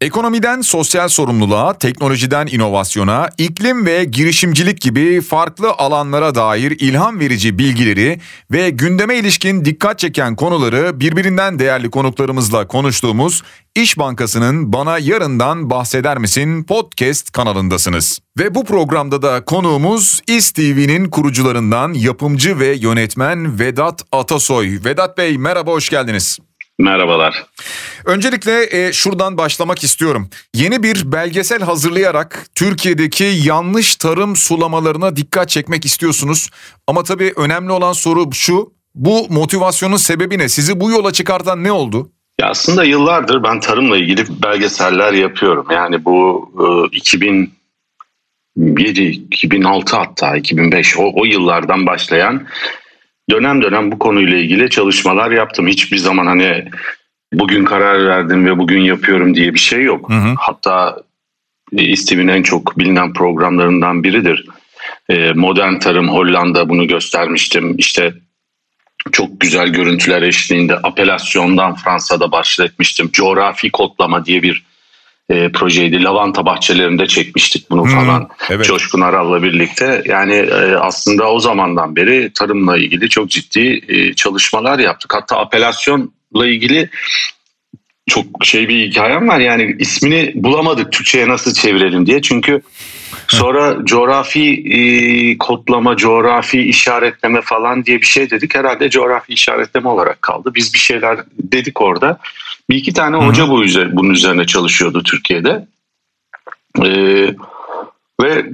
Ekonomiden sosyal sorumluluğa, teknolojiden inovasyona, iklim ve girişimcilik gibi farklı alanlara dair ilham verici bilgileri ve gündeme ilişkin dikkat çeken konuları birbirinden değerli konuklarımızla konuştuğumuz İş Bankası'nın Bana Yarından Bahseder Misin podcast kanalındasınız. Ve bu programda da konuğumuz İSTV'nin kurucularından yapımcı ve yönetmen Vedat Atasoy. Vedat Bey merhaba hoş geldiniz. Merhabalar. Öncelikle e, şuradan başlamak istiyorum. Yeni bir belgesel hazırlayarak Türkiye'deki yanlış tarım sulamalarına dikkat çekmek istiyorsunuz. Ama tabii önemli olan soru şu. Bu motivasyonun sebebi ne? Sizi bu yola çıkartan ne oldu? Ya aslında yıllardır ben tarımla ilgili belgeseller yapıyorum. Yani bu e, 2007, 2006 hatta 2005 o, o yıllardan başlayan dönem dönem bu konuyla ilgili çalışmalar yaptım. Hiçbir zaman hani bugün karar verdim ve bugün yapıyorum diye bir şey yok. Hı hı. Hatta İSTİV'in en çok bilinen programlarından biridir. E, modern Tarım Hollanda bunu göstermiştim. İşte çok güzel görüntüler eşliğinde apelasyondan Fransa'da başlatmıştım. Coğrafi kodlama diye bir e, projeydi. Lavanta bahçelerinde çekmiştik bunu falan. Hmm, evet. Coşkun Aral'la birlikte. Yani e, aslında o zamandan beri tarımla ilgili çok ciddi e, çalışmalar yaptık. Hatta apelasyonla ilgili çok şey bir hikayem var. Yani ismini bulamadık Türkçe'ye nasıl çevirelim diye. Çünkü Sonra coğrafi e, kodlama, coğrafi işaretleme falan diye bir şey dedik. Herhalde coğrafi işaretleme olarak kaldı. Biz bir şeyler dedik orada. Bir iki tane hoca bu üzerine, bunun üzerine çalışıyordu Türkiye'de. E, ve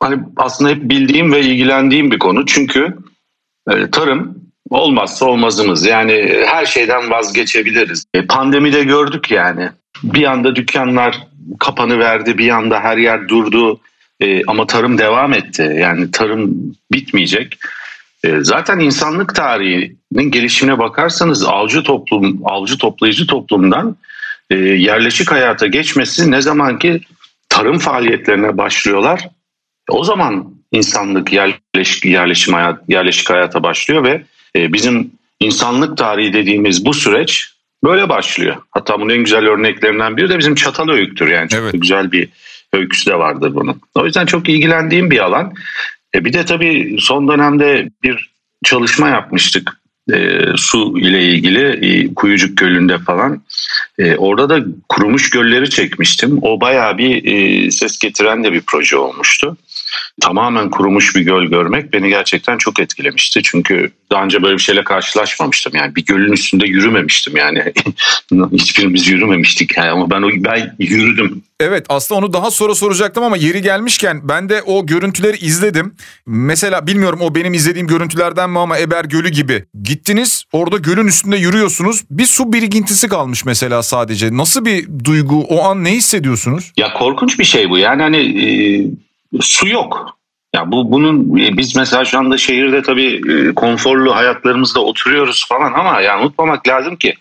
hani aslında hep bildiğim ve ilgilendiğim bir konu. Çünkü e, tarım olmazsa olmazımız. Yani her şeyden vazgeçebiliriz. E, pandemide gördük yani. Bir anda dükkanlar kapanı verdi, bir anda her yer durdu. E, ama tarım devam etti. Yani tarım bitmeyecek. E, zaten insanlık tarihinin gelişimine bakarsanız avcı toplum, avcı toplayıcı toplumdan e, yerleşik hayata geçmesi ne zaman ki tarım faaliyetlerine başlıyorlar. O zaman insanlık yerleşik yerleşim hayat, yerleşik hayata başlıyor ve e, bizim insanlık tarihi dediğimiz bu süreç böyle başlıyor. Hatta bunun en güzel örneklerinden biri de bizim çatal öyküdür. Yani çok evet. güzel bir öyküsü de vardır bunun. O yüzden çok ilgilendiğim bir alan. E bir de tabii son dönemde bir çalışma yapmıştık e, su ile ilgili e, Kuyucuk Gölü'nde falan. E, orada da kurumuş gölleri çekmiştim. O bayağı bir e, ses getiren de bir proje olmuştu tamamen kurumuş bir göl görmek beni gerçekten çok etkilemişti. Çünkü daha önce böyle bir şeyle karşılaşmamıştım. Yani bir gölün üstünde yürümemiştim yani. Hiçbirimiz yürümemiştik yani ama ben o ben yürüdüm. Evet aslında onu daha sonra soracaktım ama yeri gelmişken ben de o görüntüleri izledim. Mesela bilmiyorum o benim izlediğim görüntülerden mi ama Eber Gölü gibi. Gittiniz orada gölün üstünde yürüyorsunuz. Bir su birikintisi kalmış mesela sadece. Nasıl bir duygu o an ne hissediyorsunuz? Ya korkunç bir şey bu yani hani e, su yok. Ya bu bunun e, biz mesela şu anda şehirde tabii e, konforlu hayatlarımızda oturuyoruz falan ama yani unutmamak lazım ki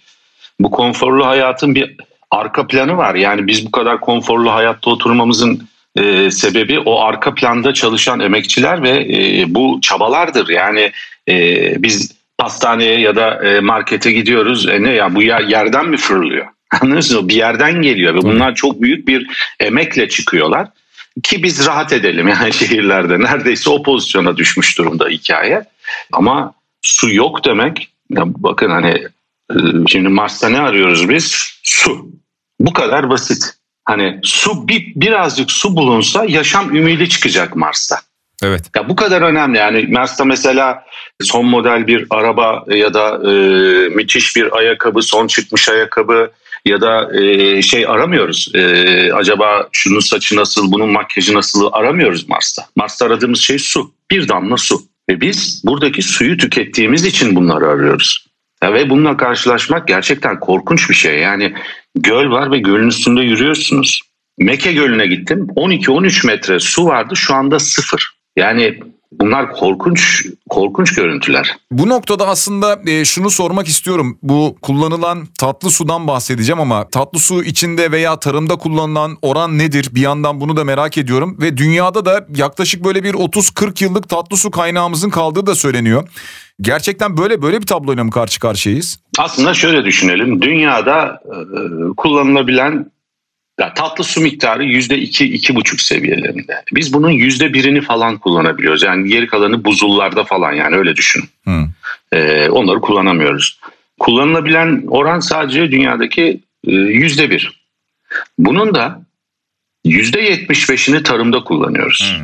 bu konforlu hayatın bir arka planı var. Yani biz bu kadar konforlu hayatta oturmamızın e, sebebi o arka planda çalışan emekçiler ve e, bu çabalardır. Yani e, biz hastaneye ya da e, markete gidiyoruz. E ne ya bu yer, yerden mi fırlıyor? Mı? Bir yerden geliyor ve bunlar çok büyük bir emekle çıkıyorlar ki biz rahat edelim yani şehirlerde. Neredeyse o pozisyona düşmüş durumda hikaye. Ama su yok demek, ya bakın hani e, şimdi Mars'ta ne arıyoruz biz? Su. Bu kadar basit. Hani su bir, birazcık su bulunsa yaşam ümidi çıkacak Mars'ta. Evet. Ya bu kadar önemli yani Mars'ta mesela son model bir araba ya da e, müthiş bir ayakkabı, son çıkmış ayakkabı ya da e, şey aramıyoruz. E, acaba şunun saçı nasıl, bunun makyajı nasıl aramıyoruz Mars'ta. Mars'ta aradığımız şey su. Bir damla su. Ve biz buradaki suyu tükettiğimiz için bunları arıyoruz. Ya ve bununla karşılaşmak gerçekten korkunç bir şey. Yani göl var ve gölün üstünde yürüyorsunuz. Meke Gölü'ne gittim. 12-13 metre su vardı şu anda sıfır. Yani Bunlar korkunç korkunç görüntüler. Bu noktada aslında e, şunu sormak istiyorum. Bu kullanılan tatlı sudan bahsedeceğim ama tatlı su içinde veya tarımda kullanılan oran nedir? Bir yandan bunu da merak ediyorum ve dünyada da yaklaşık böyle bir 30-40 yıllık tatlı su kaynağımızın kaldığı da söyleniyor. Gerçekten böyle böyle bir tabloyla mı karşı karşıyayız? Aslında şöyle düşünelim. Dünyada e, kullanılabilen Ya tatlı su miktarı yüzde iki, iki buçuk seviyelerinde. Biz bunun yüzde birini falan kullanabiliyoruz. Yani geri kalanı buzullarda falan yani öyle düşün. Hmm. Ee, onları kullanamıyoruz. Kullanılabilen oran sadece dünyadaki e, yüzde bir. Bunun da yüzde yetmiş beşini tarımda kullanıyoruz.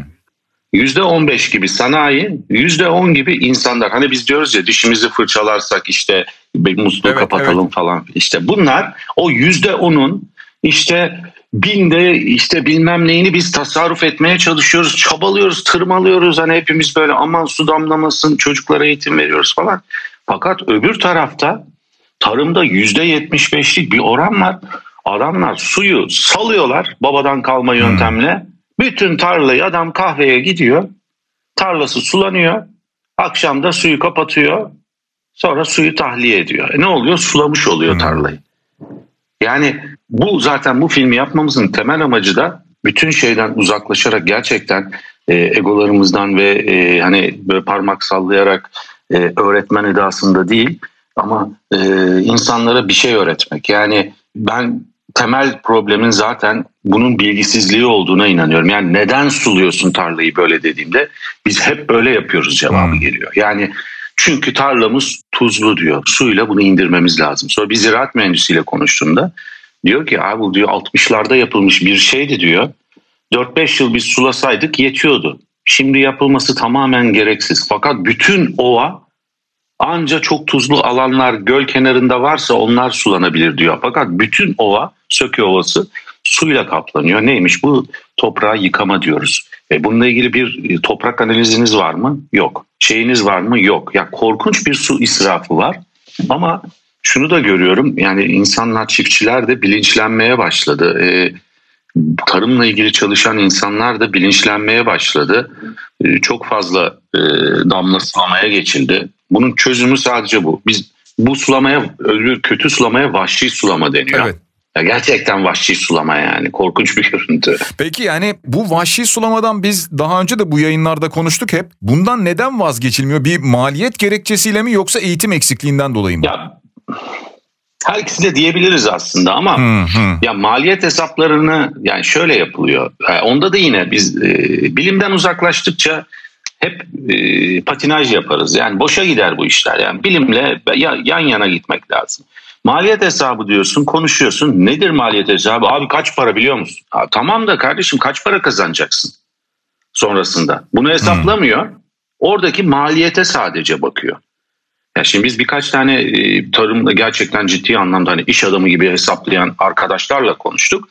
Yüzde on beş gibi sanayi, yüzde on gibi insanlar. Hani biz diyoruz ya dişimizi fırçalarsak işte musluğu evet, kapatalım evet. falan. İşte bunlar o yüzde onun işte binde işte bilmem neyini biz tasarruf etmeye çalışıyoruz. Çabalıyoruz, tırmalıyoruz. Hani hepimiz böyle aman su damlamasın çocuklara eğitim veriyoruz falan. Fakat öbür tarafta tarımda yüzde yetmiş beşlik bir oran var. Adamlar suyu salıyorlar babadan kalma yöntemle. Hmm. Bütün tarlayı adam kahveye gidiyor. Tarlası sulanıyor. Akşam da suyu kapatıyor. Sonra suyu tahliye ediyor. E ne oluyor? Sulamış oluyor hmm. tarlayı. Yani bu zaten bu filmi yapmamızın temel amacı da bütün şeyden uzaklaşarak gerçekten e, egolarımızdan ve e, hani böyle parmak sallayarak e, öğretmen edasında değil ama e, insanlara bir şey öğretmek. Yani ben temel problemin zaten bunun bilgisizliği olduğuna inanıyorum. Yani neden suluyorsun tarlayı böyle dediğimde biz hep böyle yapıyoruz cevabı hmm. geliyor. Yani çünkü tarlamız tuzlu diyor. Suyla bunu indirmemiz lazım. Sonra bir ziraat mühendisiyle konuştuğumda diyor ki abi bu diyor 60'larda yapılmış bir şeydi diyor. 4-5 yıl biz sulasaydık yetiyordu. Şimdi yapılması tamamen gereksiz. Fakat bütün ova anca çok tuzlu alanlar göl kenarında varsa onlar sulanabilir diyor. Fakat bütün ova, Söke Ovası suyla kaplanıyor. Neymiş bu? Toprağı yıkama diyoruz. E bununla ilgili bir e, toprak analiziniz var mı? Yok. Şeyiniz var mı? Yok. Ya korkunç bir su israfı var. Ama şunu da görüyorum. Yani insanlar, çiftçiler de bilinçlenmeye başladı. E, tarımla ilgili çalışan insanlar da bilinçlenmeye başladı. E, çok fazla e, damla sulamaya geçildi. Bunun çözümü sadece bu. Biz bu sulamaya, kötü sulamaya vahşi sulama deniyor. Evet. Ya gerçekten vahşi sulama yani korkunç bir görüntü. Peki yani bu vahşi sulamadan biz daha önce de bu yayınlarda konuştuk hep. Bundan neden vazgeçilmiyor? Bir maliyet gerekçesiyle mi yoksa eğitim eksikliğinden dolayı mı? Ya her ikisi de diyebiliriz aslında ama hı hı. ya maliyet hesaplarını yani şöyle yapılıyor. Yani onda da yine biz e, bilimden uzaklaştıkça hep e, patinaj yaparız. Yani boşa gider bu işler. Yani bilimle ya, yan yana gitmek lazım. Maliyet hesabı diyorsun, konuşuyorsun. Nedir maliyet hesabı? Abi kaç para biliyor musun? Ha, tamam da kardeşim kaç para kazanacaksın sonrasında? Bunu hesaplamıyor. Hmm. Oradaki maliyete sadece bakıyor. Ya şimdi biz birkaç tane e, tarımda gerçekten ciddi anlamda hani iş adamı gibi hesaplayan arkadaşlarla konuştuk.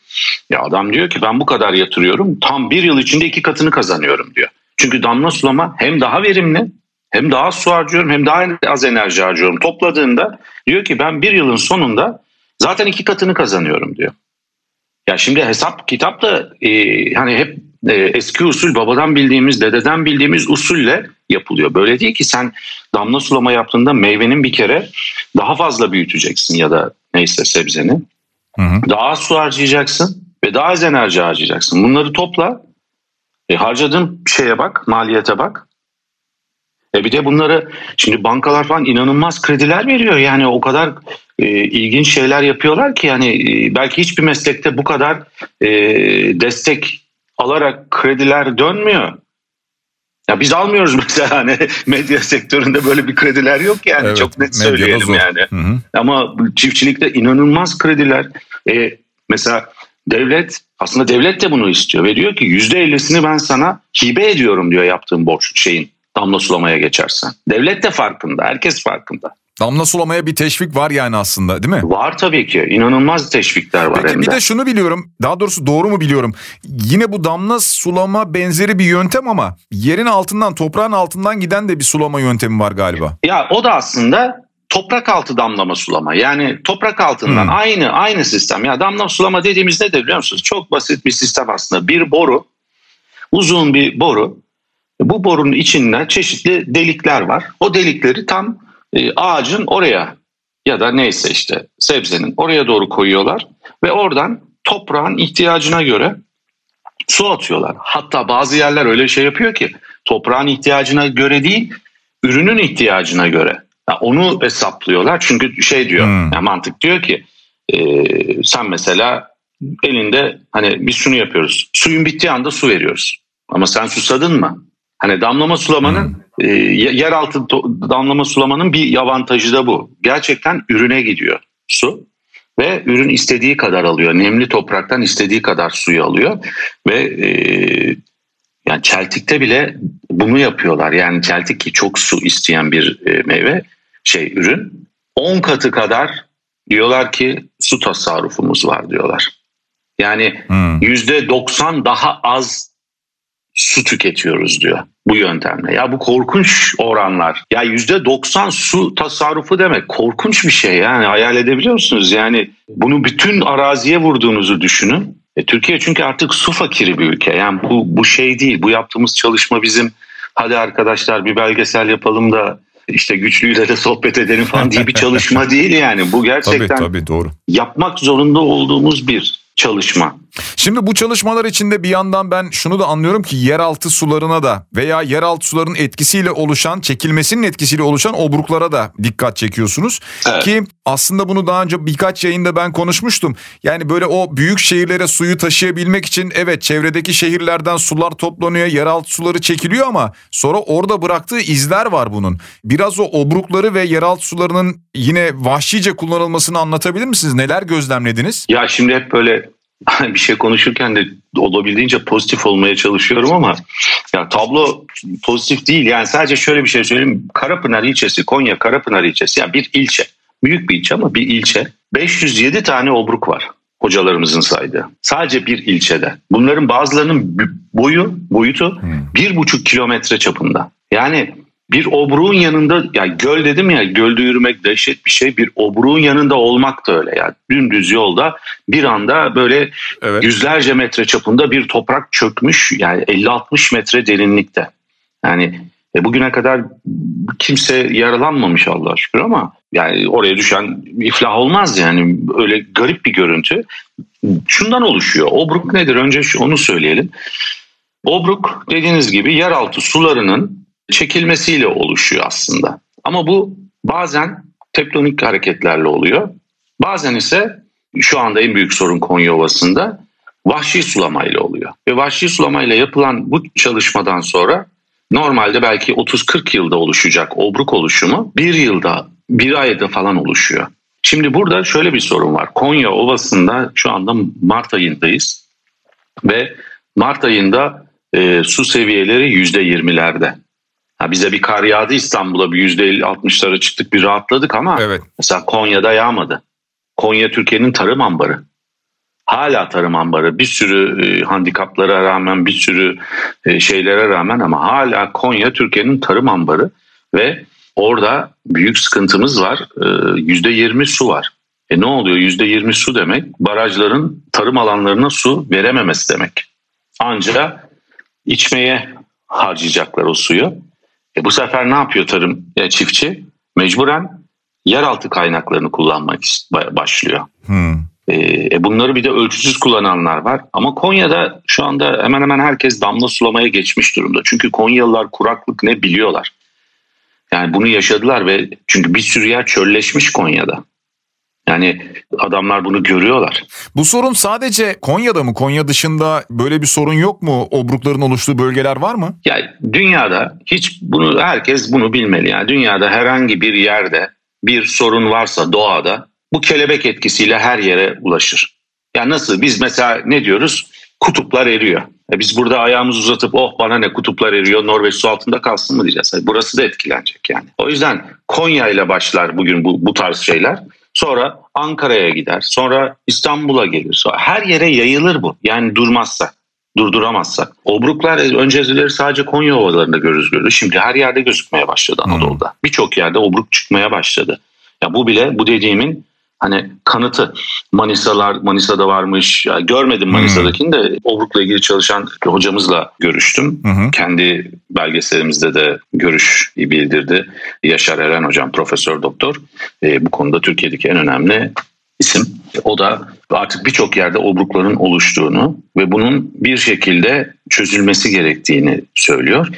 Ya adam diyor ki ben bu kadar yatırıyorum tam bir yıl içinde iki katını kazanıyorum diyor. Çünkü damla sulama hem daha verimli hem daha az su harcıyorum hem daha az enerji harcıyorum. Topladığında diyor ki ben bir yılın sonunda zaten iki katını kazanıyorum diyor. Ya şimdi hesap kitap da e, hani hep e, eski usul babadan bildiğimiz dededen bildiğimiz usulle yapılıyor. Böyle değil ki sen damla sulama yaptığında meyvenin bir kere daha fazla büyüteceksin ya da neyse sebzeni. Hı hı. Daha az su harcayacaksın ve daha az enerji harcayacaksın. Bunları topla. E, harcadığın şeye bak, maliyete bak. E bir de bunları şimdi bankalar falan inanılmaz krediler veriyor. Yani o kadar e, ilginç şeyler yapıyorlar ki yani e, belki hiçbir meslekte bu kadar e, destek alarak krediler dönmüyor. Ya biz almıyoruz mesela hani medya sektöründe böyle bir krediler yok yani evet, çok net söyleyelim zor. yani. Hı hı. Ama çiftçilikte inanılmaz krediler. E, mesela devlet aslında devlet de bunu istiyor ve diyor ki yüzde ellisini ben sana hibe ediyorum diyor yaptığım borç şeyin damla sulamaya geçersen. Devlet de farkında, herkes farkında. Damla sulamaya bir teşvik var yani aslında değil mi? Var tabii ki. İnanılmaz teşvikler var. Peki bir de. de şunu biliyorum. Daha doğrusu doğru mu biliyorum? Yine bu damla sulama benzeri bir yöntem ama yerin altından, toprağın altından giden de bir sulama yöntemi var galiba. Ya o da aslında toprak altı damlama sulama. Yani toprak altından hmm. aynı aynı sistem. Ya damla sulama dediğimiz ne de biliyor musunuz? Çok basit bir sistem aslında. Bir boru, uzun bir boru bu borunun içinden çeşitli delikler var. O delikleri tam e, ağacın oraya ya da neyse işte sebzenin oraya doğru koyuyorlar ve oradan toprağın ihtiyacına göre su atıyorlar. Hatta bazı yerler öyle şey yapıyor ki toprağın ihtiyacına göre değil, ürünün ihtiyacına göre. Yani onu hesaplıyorlar çünkü şey diyor, hmm. yani mantık diyor ki e, sen mesela elinde hani biz şunu yapıyoruz. Suyun bittiği anda su veriyoruz. Ama sen susadın mı? Hani damlama sulamanın e, yeraltı damlama sulamanın bir avantajı da bu. Gerçekten ürüne gidiyor su ve ürün istediği kadar alıyor. Nemli topraktan istediği kadar suyu alıyor ve e, yani çeltikte bile bunu yapıyorlar. Yani çeltik ki çok su isteyen bir e, meyve şey ürün 10 katı kadar diyorlar ki su tasarrufumuz var diyorlar. Yani hmm. yüzde hmm. %90 daha az su tüketiyoruz diyor bu yöntemle. Ya bu korkunç oranlar. Ya yüzde 90 su tasarrufu demek korkunç bir şey yani hayal edebiliyor musunuz? Yani bunu bütün araziye vurduğunuzu düşünün. E, Türkiye çünkü artık su fakiri bir ülke. Yani bu, bu şey değil. Bu yaptığımız çalışma bizim hadi arkadaşlar bir belgesel yapalım da işte güçlüyle de sohbet edelim falan diye bir çalışma değil yani. Bu gerçekten tabii, tabii, doğru. yapmak zorunda olduğumuz bir çalışma. Şimdi bu çalışmalar içinde bir yandan ben şunu da anlıyorum ki yeraltı sularına da veya yeraltı suların etkisiyle oluşan, çekilmesinin etkisiyle oluşan obruklara da dikkat çekiyorsunuz. Evet. Ki aslında bunu daha önce birkaç yayında ben konuşmuştum. Yani böyle o büyük şehirlere suyu taşıyabilmek için evet çevredeki şehirlerden sular toplanıyor, yeraltı suları çekiliyor ama sonra orada bıraktığı izler var bunun. Biraz o obrukları ve yeraltı sularının yine vahşice kullanılmasını anlatabilir misiniz? Neler gözlemlediniz? Ya şimdi hep böyle bir şey konuşurken de olabildiğince pozitif olmaya çalışıyorum ama ya tablo pozitif değil. Yani sadece şöyle bir şey söyleyeyim. Karapınar ilçesi, Konya Karapınar ilçesi yani bir ilçe. Büyük bir ilçe ama bir ilçe. 507 tane obruk var hocalarımızın saydığı. Sadece bir ilçede. Bunların bazılarının boyu, boyutu hmm. bir buçuk kilometre çapında. Yani bir obruğun yanında ya göl dedim ya gölde yürümek dehşet bir şey. Bir obruğun yanında olmak da öyle. Yani dümdüz yolda bir anda böyle evet. yüzlerce metre çapında bir toprak çökmüş. Yani 50-60 metre derinlikte. Yani e, bugüne kadar kimse yaralanmamış Allah'a şükür ama yani oraya düşen iflah olmaz yani. Öyle garip bir görüntü. Şundan oluşuyor. Obruk nedir? Önce onu söyleyelim. Obruk dediğiniz gibi yeraltı sularının çekilmesiyle oluşuyor aslında. Ama bu bazen tektonik hareketlerle oluyor. Bazen ise şu anda en büyük sorun Konya Ovası'nda vahşi sulamayla oluyor. Ve vahşi sulamayla yapılan bu çalışmadan sonra normalde belki 30-40 yılda oluşacak obruk oluşumu bir yılda, bir ayda falan oluşuyor. Şimdi burada şöyle bir sorun var. Konya Ovası'nda şu anda Mart ayındayız ve Mart ayında e, su seviyeleri %20'lerde. Ha bize bir kar yağdı İstanbul'a bir %50-60'lara çıktık bir rahatladık ama evet. mesela Konya'da yağmadı. Konya Türkiye'nin tarım ambarı. Hala tarım ambarı bir sürü e, handikaplara rağmen bir sürü e, şeylere rağmen ama hala Konya Türkiye'nin tarım ambarı ve orada büyük sıkıntımız var. E, %20 su var. E ne oluyor? %20 su demek barajların tarım alanlarına su verememesi demek. Ancak içmeye harcayacaklar o suyu. E bu sefer ne yapıyor tarım e, çiftçi? Mecburen yeraltı kaynaklarını kullanmak başlıyor. Hmm. E, e, bunları bir de ölçüsüz kullananlar var. Ama Konya'da şu anda hemen hemen herkes damla sulamaya geçmiş durumda. Çünkü Konyalılar kuraklık ne biliyorlar. Yani bunu yaşadılar ve çünkü bir sürü yer çölleşmiş Konya'da. Yani adamlar bunu görüyorlar. Bu sorun sadece Konya'da mı? Konya dışında böyle bir sorun yok mu? Obrukların oluştuğu bölgeler var mı? Yani dünyada hiç bunu herkes bunu bilmeli. Yani dünyada herhangi bir yerde bir sorun varsa doğada bu kelebek etkisiyle her yere ulaşır. Yani nasıl biz mesela ne diyoruz? Kutuplar eriyor. E biz burada ayağımızı uzatıp oh bana ne kutuplar eriyor Norveç su altında kalsın mı diyeceğiz. Burası da etkilenecek yani. O yüzden Konya ile başlar bugün bu, bu tarz şeyler. Sonra Ankara'ya gider. Sonra İstanbul'a gelir. Sonra her yere yayılır bu. Yani durmazsa, durduramazsak. Obruklar önceleri sadece Konya ovalarında görürüz görürüz. Şimdi her yerde gözükmeye başladı Anadolu'da. Hmm. Birçok yerde obruk çıkmaya başladı. Ya bu bile bu dediğimin hani kanıtı. Manisalar Manisa'da varmış. Ya görmedim Manisa'dakini de Obruk'la ilgili çalışan hocamızla görüştüm. Hı Kendi belgeselimizde de görüş bildirdi. Yaşar Eren hocam profesör doktor. E, bu konuda Türkiye'deki en önemli isim. O da artık birçok yerde obrukların oluştuğunu ve bunun bir şekilde çözülmesi gerektiğini söylüyor.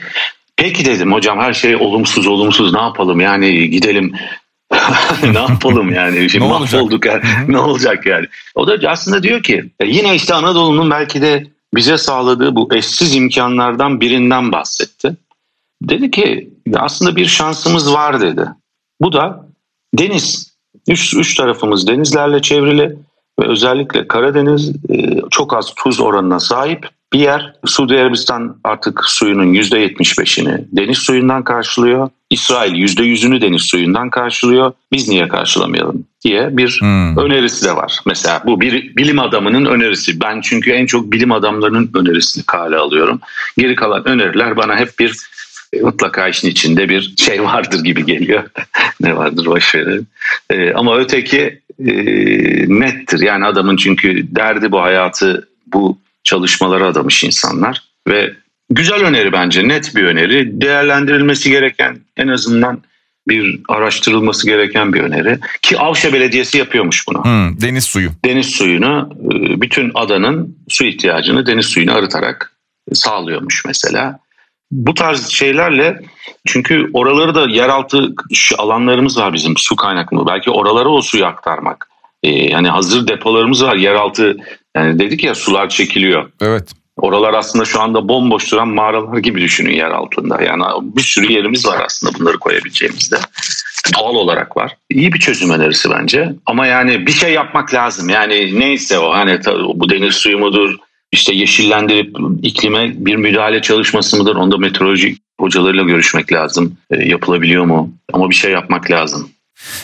Peki dedim hocam her şey olumsuz olumsuz ne yapalım yani gidelim ne yapalım yani? Şimdi ne mahvolduk yani. ne olacak yani? O da aslında diyor ki e, yine işte Anadolu'nun belki de bize sağladığı bu eşsiz imkanlardan birinden bahsetti. Dedi ki aslında bir şansımız var dedi. Bu da deniz. Üç, üç tarafımız denizlerle çevrili ve özellikle Karadeniz e, çok az tuz oranına sahip bir yer. Suudi Arabistan artık suyunun %75'ini deniz suyundan karşılıyor. İsrail %100'ünü deniz suyundan karşılıyor. Biz niye karşılamayalım diye bir hmm. önerisi de var. Mesela bu bir bilim adamının önerisi. Ben çünkü en çok bilim adamlarının önerisini kale alıyorum. Geri kalan öneriler bana hep bir mutlaka işin içinde bir şey vardır gibi geliyor. ne vardır boş verin. Ee, ama öteki e, nettir. Yani adamın çünkü derdi bu hayatı bu çalışmalara adamış insanlar ve güzel öneri bence net bir öneri değerlendirilmesi gereken en azından bir araştırılması gereken bir öneri ki Avşa Belediyesi yapıyormuş bunu. Hmm, deniz suyu. Deniz suyunu e, bütün adanın su ihtiyacını deniz suyunu arıtarak sağlıyormuş mesela. Bu tarz şeylerle çünkü oraları da yeraltı alanlarımız var bizim su kaynaklı. Belki oralara o suyu aktarmak. Ee, yani hazır depolarımız var yeraltı yani dedik ya sular çekiliyor. Evet. Oralar aslında şu anda bomboş duran mağaralar gibi düşünün yer altında. Yani bir sürü yerimiz var aslında bunları koyabileceğimizde. Doğal olarak var. İyi bir çözüm önerisi bence. Ama yani bir şey yapmak lazım. Yani neyse o hani bu deniz suyu mudur, işte yeşillendirip iklime bir müdahale çalışması mıdır? Onda meteoroloji hocalarıyla görüşmek lazım. E, yapılabiliyor mu? Ama bir şey yapmak lazım.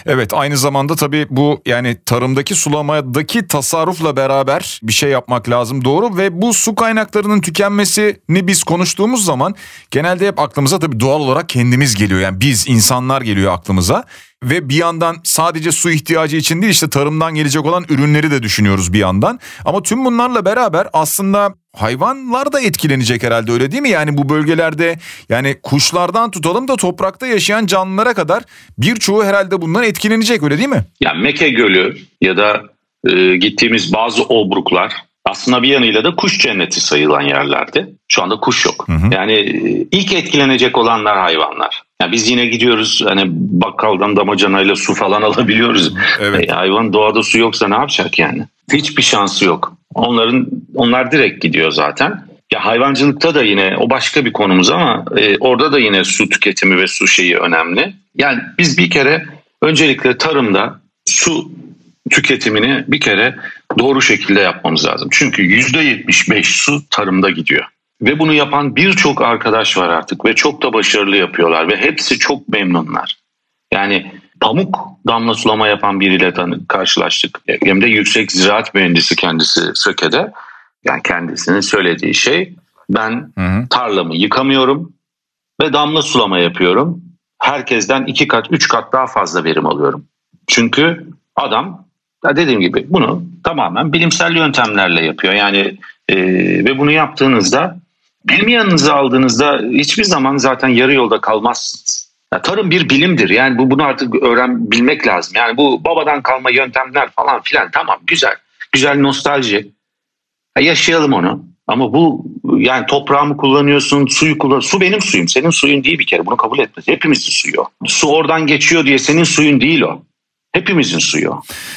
Evet aynı zamanda tabii bu yani tarımdaki sulamadaki tasarrufla beraber bir şey yapmak lazım doğru ve bu su kaynaklarının tükenmesini biz konuştuğumuz zaman genelde hep aklımıza tabii doğal olarak kendimiz geliyor. Yani biz insanlar geliyor aklımıza ve bir yandan sadece su ihtiyacı için değil işte tarımdan gelecek olan ürünleri de düşünüyoruz bir yandan. Ama tüm bunlarla beraber aslında hayvanlar da etkilenecek herhalde öyle değil mi? Yani bu bölgelerde yani kuşlardan tutalım da toprakta yaşayan canlılara kadar birçoğu herhalde bundan etkilenecek öyle değil mi? Yani Meke Gölü ya da e, gittiğimiz bazı obruklar aslında bir yanıyla da kuş cenneti sayılan yerlerdi. Şu anda kuş yok. Hı hı. Yani e, ilk etkilenecek olanlar hayvanlar. Yani biz yine gidiyoruz hani bakkaldan damacanayla su falan alabiliyoruz. Evet. E, hayvan doğada su yoksa ne yapacak yani? Hiçbir şansı yok. Onların onlar direkt gidiyor zaten. Ya hayvancılıkta da yine o başka bir konumuz ama e, orada da yine su tüketimi ve su şeyi önemli. Yani biz bir kere öncelikle tarımda su tüketimini bir kere doğru şekilde yapmamız lazım. Çünkü %75 su tarımda gidiyor. Ve bunu yapan birçok arkadaş var artık ve çok da başarılı yapıyorlar ve hepsi çok memnunlar. Yani pamuk damla sulama yapan biriyle karşılaştık. Hem de yüksek ziraat mühendisi kendisi Söke'de. Yani kendisinin söylediği şey ben hı hı. tarlamı yıkamıyorum ve damla sulama yapıyorum. Herkesten iki kat, üç kat daha fazla verim alıyorum. Çünkü adam dediğim gibi bunu tamamen bilimsel yöntemlerle yapıyor. Yani e, ve bunu yaptığınızda bilimi yanınıza aldığınızda hiçbir zaman zaten yarı yolda kalmazsınız. Ya, tarım bir bilimdir. Yani bu bunu artık öğren bilmek lazım. Yani bu babadan kalma yöntemler falan filan tamam güzel. Güzel nostalji. Ya, yaşayalım onu. Ama bu yani toprağımı kullanıyorsun, suyu kullan. Su benim suyum, senin suyun değil bir kere. Bunu kabul etmez. Hepimizin suyu. Su oradan geçiyor diye senin suyun değil o. Hepimizin suyu.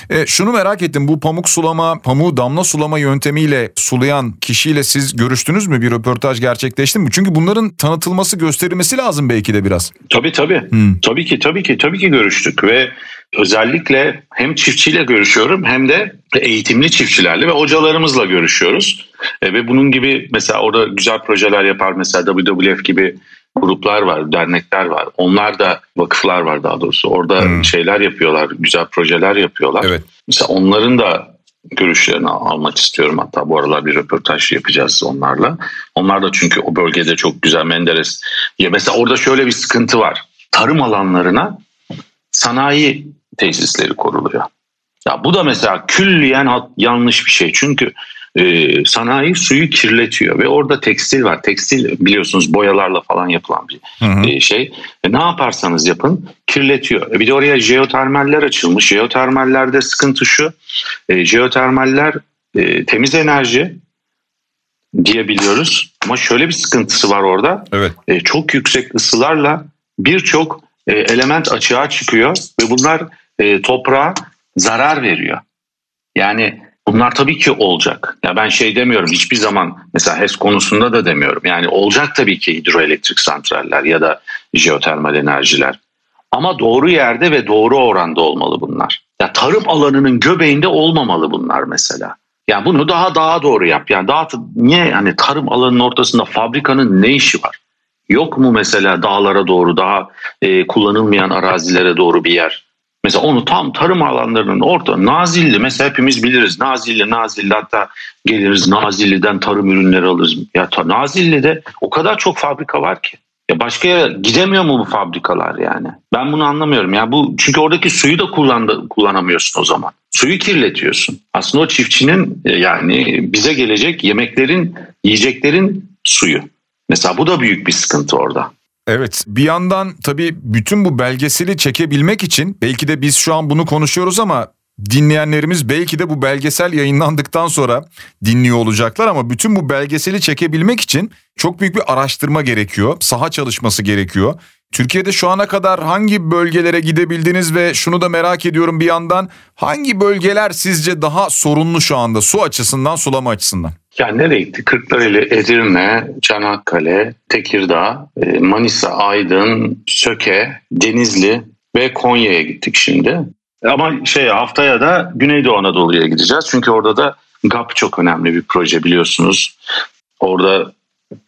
E, şunu merak ettim bu pamuk sulama, pamuğu damla sulama yöntemiyle sulayan kişiyle siz görüştünüz mü? Bir röportaj gerçekleşti mi? Çünkü bunların tanıtılması, gösterilmesi lazım belki de biraz. Tabii tabii. Hmm. Tabii ki tabii ki tabii ki görüştük ve özellikle hem çiftçiyle görüşüyorum hem de eğitimli çiftçilerle ve hocalarımızla görüşüyoruz. E, ve bunun gibi mesela orada güzel projeler yapar mesela WWF gibi gruplar var, dernekler var. Onlar da vakıflar var daha doğrusu. Orada hmm. şeyler yapıyorlar, güzel projeler yapıyorlar. Evet. Mesela onların da görüşlerini almak istiyorum. Hatta bu aralar bir röportaj yapacağız onlarla. Onlar da çünkü o bölgede çok güzel Menderes. Ya mesela orada şöyle bir sıkıntı var. Tarım alanlarına sanayi tesisleri koruluyor. Ya bu da mesela külliyen yanlış bir şey. Çünkü e, sanayi suyu kirletiyor ve orada tekstil var. Tekstil biliyorsunuz boyalarla falan yapılan bir hı hı. E, şey. E, ne yaparsanız yapın kirletiyor. E, bir de oraya jeotermaller açılmış. Jeotermallerde sıkıntı şu. E, jeotermaller e, temiz enerji diyebiliyoruz. Ama şöyle bir sıkıntısı var orada. Evet. E, çok yüksek ısılarla birçok e, element açığa çıkıyor ve bunlar e, toprağa zarar veriyor. Yani bunlar tabii ki olacak. Ya ben şey demiyorum hiçbir zaman mesela HES konusunda da demiyorum. Yani olacak tabii ki hidroelektrik santraller ya da jeotermal enerjiler. Ama doğru yerde ve doğru oranda olmalı bunlar. Ya tarım alanının göbeğinde olmamalı bunlar mesela. Yani bunu daha daha doğru yap. Yani daha niye yani tarım alanının ortasında fabrikanın ne işi var? Yok mu mesela dağlara doğru daha e, kullanılmayan arazilere doğru bir yer? Mesela onu tam tarım alanlarının orta Nazilli mesela hepimiz biliriz. Nazilli Nazilli hatta geliriz Nazilli'den tarım ürünleri alırız. Ya ta, Nazilli'de o kadar çok fabrika var ki. Ya başka yere gidemiyor mu bu fabrikalar yani? Ben bunu anlamıyorum. Ya bu çünkü oradaki suyu da kullandı, kullanamıyorsun o zaman. Suyu kirletiyorsun. Aslında o çiftçinin e, yani bize gelecek yemeklerin, yiyeceklerin suyu. Mesela bu da büyük bir sıkıntı orada. Evet bir yandan tabii bütün bu belgeseli çekebilmek için belki de biz şu an bunu konuşuyoruz ama dinleyenlerimiz belki de bu belgesel yayınlandıktan sonra dinliyor olacaklar ama bütün bu belgeseli çekebilmek için çok büyük bir araştırma gerekiyor. Saha çalışması gerekiyor. Türkiye'de şu ana kadar hangi bölgelere gidebildiniz ve şunu da merak ediyorum bir yandan hangi bölgeler sizce daha sorunlu şu anda su açısından sulama açısından? Yani nereye gitti? Kırklareli, Edirne, Çanakkale, Tekirdağ, e, Manisa, Aydın, Söke, Denizli ve Konya'ya gittik şimdi. Ama şey haftaya da Güneydoğu Anadolu'ya gideceğiz. Çünkü orada da GAP çok önemli bir proje biliyorsunuz. Orada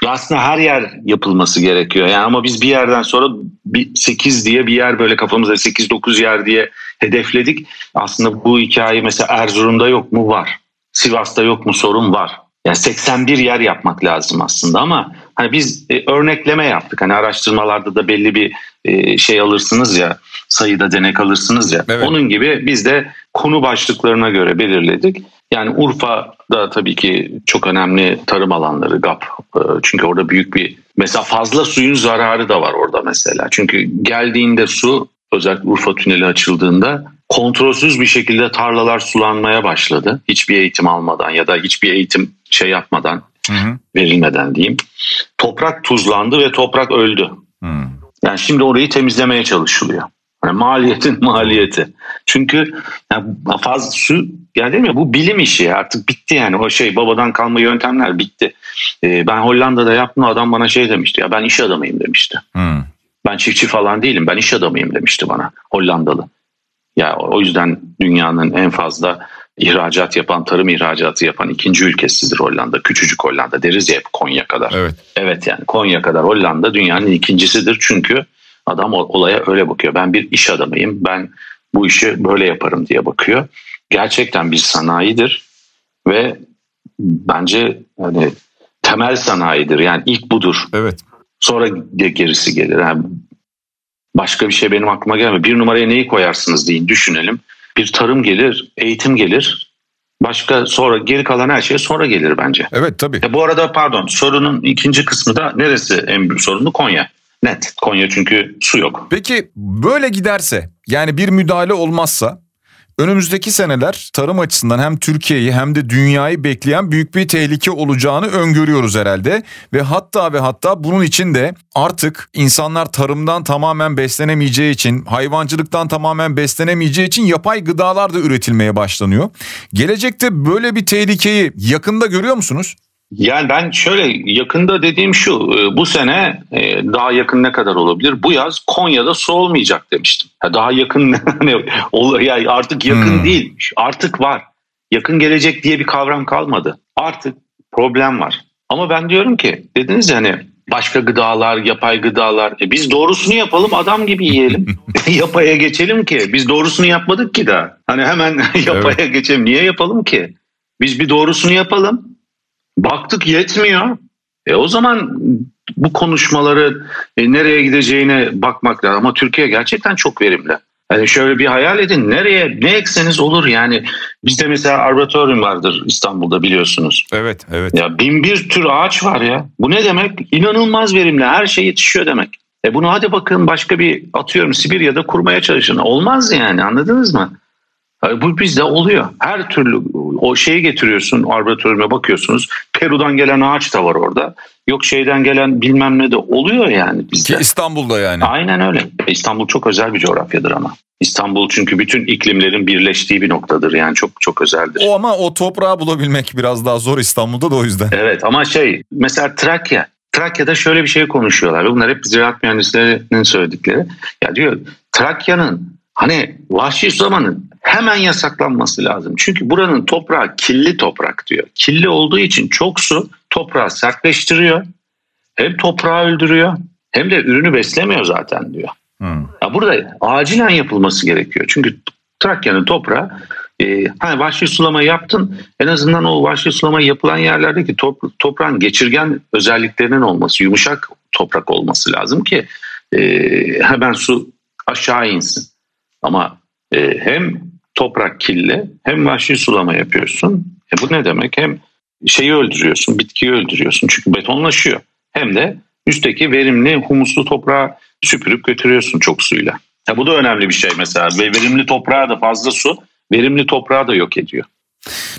aslında her yer yapılması gerekiyor. Yani ama biz bir yerden sonra bir 8 diye bir yer böyle kafamızda 8-9 yer diye hedefledik. Aslında bu hikaye mesela Erzurum'da yok mu? Var. Sivas'ta yok mu? Sorun var. Yani 81 yer yapmak lazım aslında ama hani biz e, örnekleme yaptık. Hani araştırmalarda da belli bir e, şey alırsınız ya sayıda denek alırsınız ya. Evet. Onun gibi biz de konu başlıklarına göre belirledik. Yani Urfa'da tabii ki çok önemli tarım alanları GAP. E, çünkü orada büyük bir mesela fazla suyun zararı da var orada mesela. Çünkü geldiğinde su özellikle Urfa tüneli açıldığında kontrolsüz bir şekilde tarlalar sulanmaya başladı. Hiçbir eğitim almadan ya da hiçbir eğitim şey yapmadan, hı hı. verilmeden diyeyim. Toprak tuzlandı ve toprak öldü. Hı. Yani şimdi orayı temizlemeye çalışılıyor. Yani maliyetin maliyeti. Çünkü yani fazla su yani değil mi? Bu bilim işi artık bitti yani o şey babadan kalma yöntemler bitti. Ee, ben Hollanda'da yaptım adam bana şey demişti ya ben iş adamıyım demişti. Hmm. Ben çiftçi falan değilim ben iş adamıyım demişti bana Hollandalı. Ya o yüzden dünyanın en fazla ihracat yapan, tarım ihracatı yapan ikinci ülkesidir Hollanda. Küçücük Hollanda deriz ya hep Konya kadar. Evet. Evet yani Konya kadar Hollanda dünyanın ikincisidir çünkü adam olaya öyle bakıyor. Ben bir iş adamıyım, ben bu işi böyle yaparım diye bakıyor. Gerçekten bir sanayidir ve bence hani temel sanayidir. Yani ilk budur. Evet. Sonra gerisi gelir. Yani başka bir şey benim aklıma gelmiyor. Bir numaraya neyi koyarsınız deyin düşünelim. Bir tarım gelir, eğitim gelir. Başka sonra geri kalan her şey sonra gelir bence. Evet tabii. E bu arada pardon sorunun ikinci kısmı da neresi en büyük sorunu? Konya. Net. Konya çünkü su yok. Peki böyle giderse yani bir müdahale olmazsa Önümüzdeki seneler tarım açısından hem Türkiye'yi hem de dünyayı bekleyen büyük bir tehlike olacağını öngörüyoruz herhalde. Ve hatta ve hatta bunun için de artık insanlar tarımdan tamamen beslenemeyeceği için, hayvancılıktan tamamen beslenemeyeceği için yapay gıdalar da üretilmeye başlanıyor. Gelecekte böyle bir tehlikeyi yakında görüyor musunuz? Yani ben şöyle yakında dediğim şu e, bu sene e, daha yakın ne kadar olabilir? Bu yaz Konya'da su olmayacak demiştim. Daha yakın hani yani artık yakın hmm. değil artık var. Yakın gelecek diye bir kavram kalmadı. Artık problem var. Ama ben diyorum ki dediniz ya hani başka gıdalar, yapay gıdalar. E biz doğrusunu yapalım adam gibi yiyelim. Yapaya geçelim ki. Biz doğrusunu yapmadık ki daha. Hani hemen yapaya evet. geçelim. Niye yapalım ki? Biz bir doğrusunu yapalım. Baktık yetmiyor. E o zaman bu konuşmaları e, nereye gideceğine bakmak lazım. Ama Türkiye gerçekten çok verimli. Yani şöyle bir hayal edin nereye ne ekseniz olur yani bizde mesela arboretorium vardır İstanbul'da biliyorsunuz. Evet evet. Ya bin bir tür ağaç var ya bu ne demek inanılmaz verimli her şey yetişiyor demek. E bunu hadi bakın başka bir atıyorum Sibirya'da kurmaya çalışın olmaz yani anladınız mı? Bu bizde oluyor. Her türlü o şeyi getiriyorsun arboretöryüme bakıyorsunuz. Peru'dan gelen ağaç da var orada. Yok şeyden gelen bilmem ne de oluyor yani bizde. Ki İstanbul'da yani. Aynen öyle. İstanbul çok özel bir coğrafyadır ama. İstanbul çünkü bütün iklimlerin birleştiği bir noktadır. Yani çok çok özeldir. O ama o toprağı bulabilmek biraz daha zor İstanbul'da da o yüzden. Evet ama şey mesela Trakya. Trakya'da şöyle bir şey konuşuyorlar. Bunlar hep ziraat mühendislerinin söyledikleri. Ya diyor Trakya'nın hani vahşi sulamanın hemen yasaklanması lazım. Çünkü buranın toprağı killi toprak diyor. Killi olduğu için çok su toprağı sertleştiriyor. Hem toprağı öldürüyor hem de ürünü beslemiyor zaten diyor. Hmm. Ya burada acilen yapılması gerekiyor. Çünkü Trakya'nın toprağı e, hani vahşi sulama yaptın en azından o vahşi sulama yapılan yerlerdeki top, toprağın geçirgen özelliklerinin olması, yumuşak toprak olması lazım ki e, hemen su aşağı insin. Ama e, hem toprak kirli hem vahşi sulama yapıyorsun. E bu ne demek? Hem şeyi öldürüyorsun, bitkiyi öldürüyorsun çünkü betonlaşıyor. Hem de üstteki verimli humuslu toprağı süpürüp götürüyorsun çok suyla. Ya bu da önemli bir şey mesela. Ve verimli toprağa da fazla su, verimli toprağı da yok ediyor.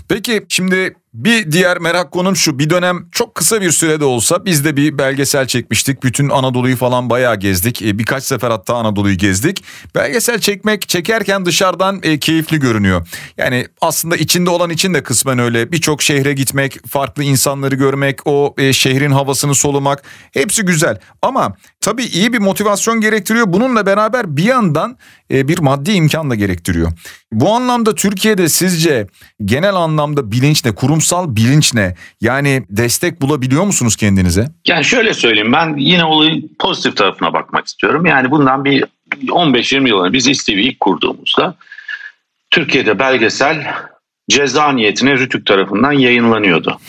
Peki şimdi bir diğer merak konum şu bir dönem çok kısa bir sürede olsa biz de bir belgesel çekmiştik. Bütün Anadolu'yu falan bayağı gezdik. E, birkaç sefer hatta Anadolu'yu gezdik. Belgesel çekmek çekerken dışarıdan e, keyifli görünüyor. Yani aslında içinde olan için de kısmen öyle. Birçok şehre gitmek, farklı insanları görmek, o e, şehrin havasını solumak hepsi güzel. Ama tabii iyi bir motivasyon gerektiriyor. Bununla beraber bir yandan bir maddi imkan da gerektiriyor. Bu anlamda Türkiye'de sizce genel anlamda bilinç ne, kurumsal bilinç ne? Yani destek bulabiliyor musunuz kendinize? Yani şöyle söyleyeyim ben yine olayın pozitif tarafına bakmak istiyorum. Yani bundan bir 15-20 yıl önce biz İSTV'yi ilk kurduğumuzda Türkiye'de belgesel ceza niyetine Rütük tarafından yayınlanıyordu.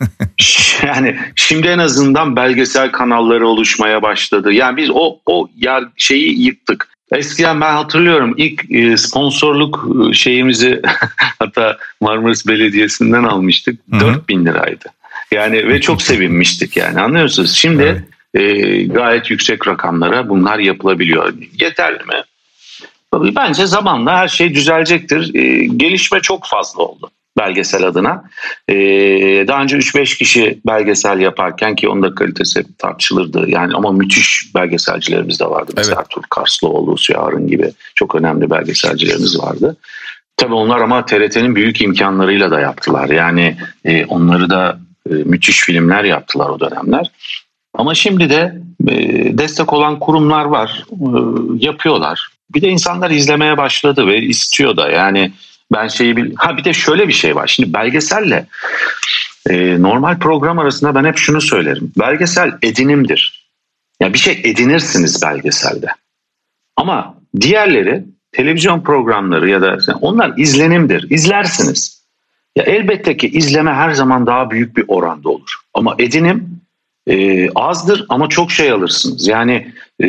yani şimdi en azından belgesel kanalları oluşmaya başladı. Yani biz o o yer şeyi yıktık. Eskiden ben hatırlıyorum ilk e, sponsorluk e, şeyimizi hatta Marmaris Belediyesi'nden almıştık. Hı-hı. 4000 liraydı. Yani ve çok sevinmiştik yani anlıyorsunuz. Şimdi evet. e, gayet yüksek rakamlara bunlar yapılabiliyor. Yeterli mi? Bence zamanla her şey düzelecektir. E, gelişme çok fazla oldu belgesel adına. Ee, daha önce 3-5 kişi belgesel yaparken ki onun da kalitesi tartışılırdı. Yani ama müthiş belgeselcilerimiz de vardı. Mesela evet. Ertuğrul Karslıoğlu, Sühar'ın gibi çok önemli belgeselcilerimiz vardı. Tabii onlar ama TRT'nin büyük imkanlarıyla da yaptılar. Yani e, onları da e, müthiş filmler yaptılar o dönemler. Ama şimdi de e, destek olan kurumlar var, e, yapıyorlar. Bir de insanlar izlemeye başladı ve istiyor da. Yani ben şeyi bil ha bir de şöyle bir şey var. Şimdi belgeselle e, normal program arasında ben hep şunu söylerim. Belgesel edinimdir. Ya yani bir şey edinirsiniz belgeselde. Ama diğerleri televizyon programları ya da onlar izlenimdir. İzlersiniz. Ya elbette ki izleme her zaman daha büyük bir oranda olur. Ama edinim e, azdır ama çok şey alırsınız. Yani e,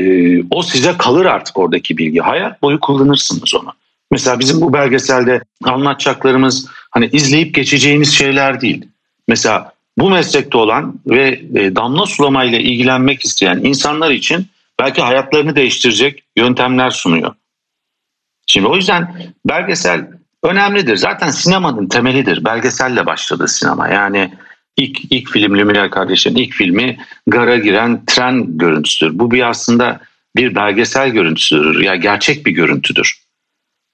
o size kalır artık oradaki bilgi. Hayat boyu kullanırsınız onu. Mesela bizim bu belgeselde anlatacaklarımız hani izleyip geçeceğiniz şeyler değil. Mesela bu meslekte olan ve e, damla sulamayla ilgilenmek isteyen insanlar için belki hayatlarını değiştirecek yöntemler sunuyor. Şimdi o yüzden belgesel önemlidir. Zaten sinemanın temelidir. Belgeselle başladı sinema. Yani ilk ilk film Lumière kardeşlerin ilk filmi gara giren tren görüntüsüdür. Bu bir aslında bir belgesel görüntüsüdür. Ya yani gerçek bir görüntüdür.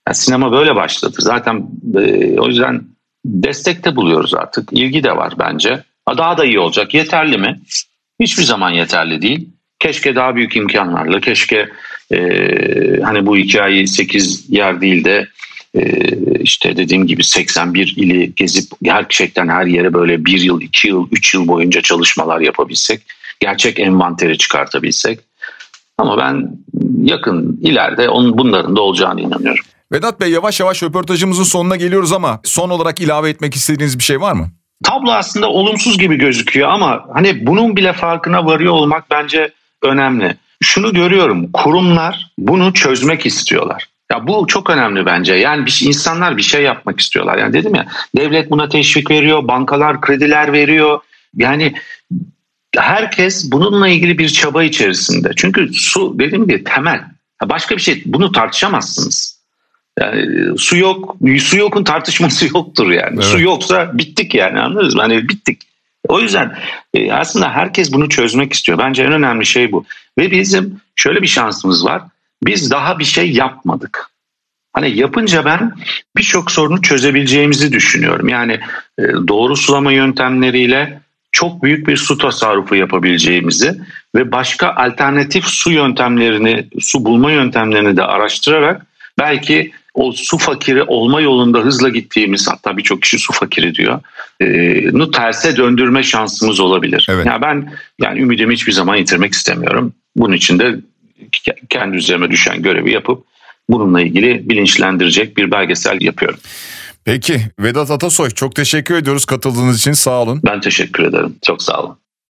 Yani sinema böyle başladı. Zaten e, o yüzden destek de buluyoruz artık. İlgi de var bence. Daha da iyi olacak. Yeterli mi? Hiçbir zaman yeterli değil. Keşke daha büyük imkanlarla, keşke e, hani bu hikayeyi 8 yer değil de e, işte dediğim gibi 81 ili gezip gerçekten her yere böyle bir yıl, iki yıl, üç yıl boyunca çalışmalar yapabilsek, gerçek envanteri çıkartabilsek. Ama ben yakın ileride onun bunların da olacağını inanıyorum. Vedat Bey yavaş yavaş röportajımızın sonuna geliyoruz ama son olarak ilave etmek istediğiniz bir şey var mı? Tablo aslında olumsuz gibi gözüküyor ama hani bunun bile farkına varıyor olmak bence önemli. Şunu görüyorum kurumlar bunu çözmek istiyorlar. Ya bu çok önemli bence. Yani bir, insanlar bir şey yapmak istiyorlar. Yani dedim ya devlet buna teşvik veriyor, bankalar krediler veriyor. Yani herkes bununla ilgili bir çaba içerisinde. Çünkü su dediğim gibi temel. Başka bir şey bunu tartışamazsınız. Yani su yok, su yokun tartışması yoktur yani. Evet. Su yoksa bittik yani anladınız mı? Hani bittik. O yüzden e, aslında herkes bunu çözmek istiyor. Bence en önemli şey bu. Ve bizim şöyle bir şansımız var. Biz daha bir şey yapmadık. Hani yapınca ben birçok sorunu çözebileceğimizi düşünüyorum. Yani e, doğru sulama yöntemleriyle çok büyük bir su tasarrufu yapabileceğimizi ve başka alternatif su yöntemlerini, su bulma yöntemlerini de araştırarak belki o su fakiri olma yolunda hızla gittiğimiz hatta birçok kişi su fakiri diyor. E, nu terse döndürme şansımız olabilir. Evet. Yani ben yani ümidimi hiçbir zaman yitirmek istemiyorum. Bunun için de kendi üzerime düşen görevi yapıp bununla ilgili bilinçlendirecek bir belgesel yapıyorum. Peki Vedat Atasoy çok teşekkür ediyoruz katıldığınız için sağ olun. Ben teşekkür ederim. Çok sağ olun.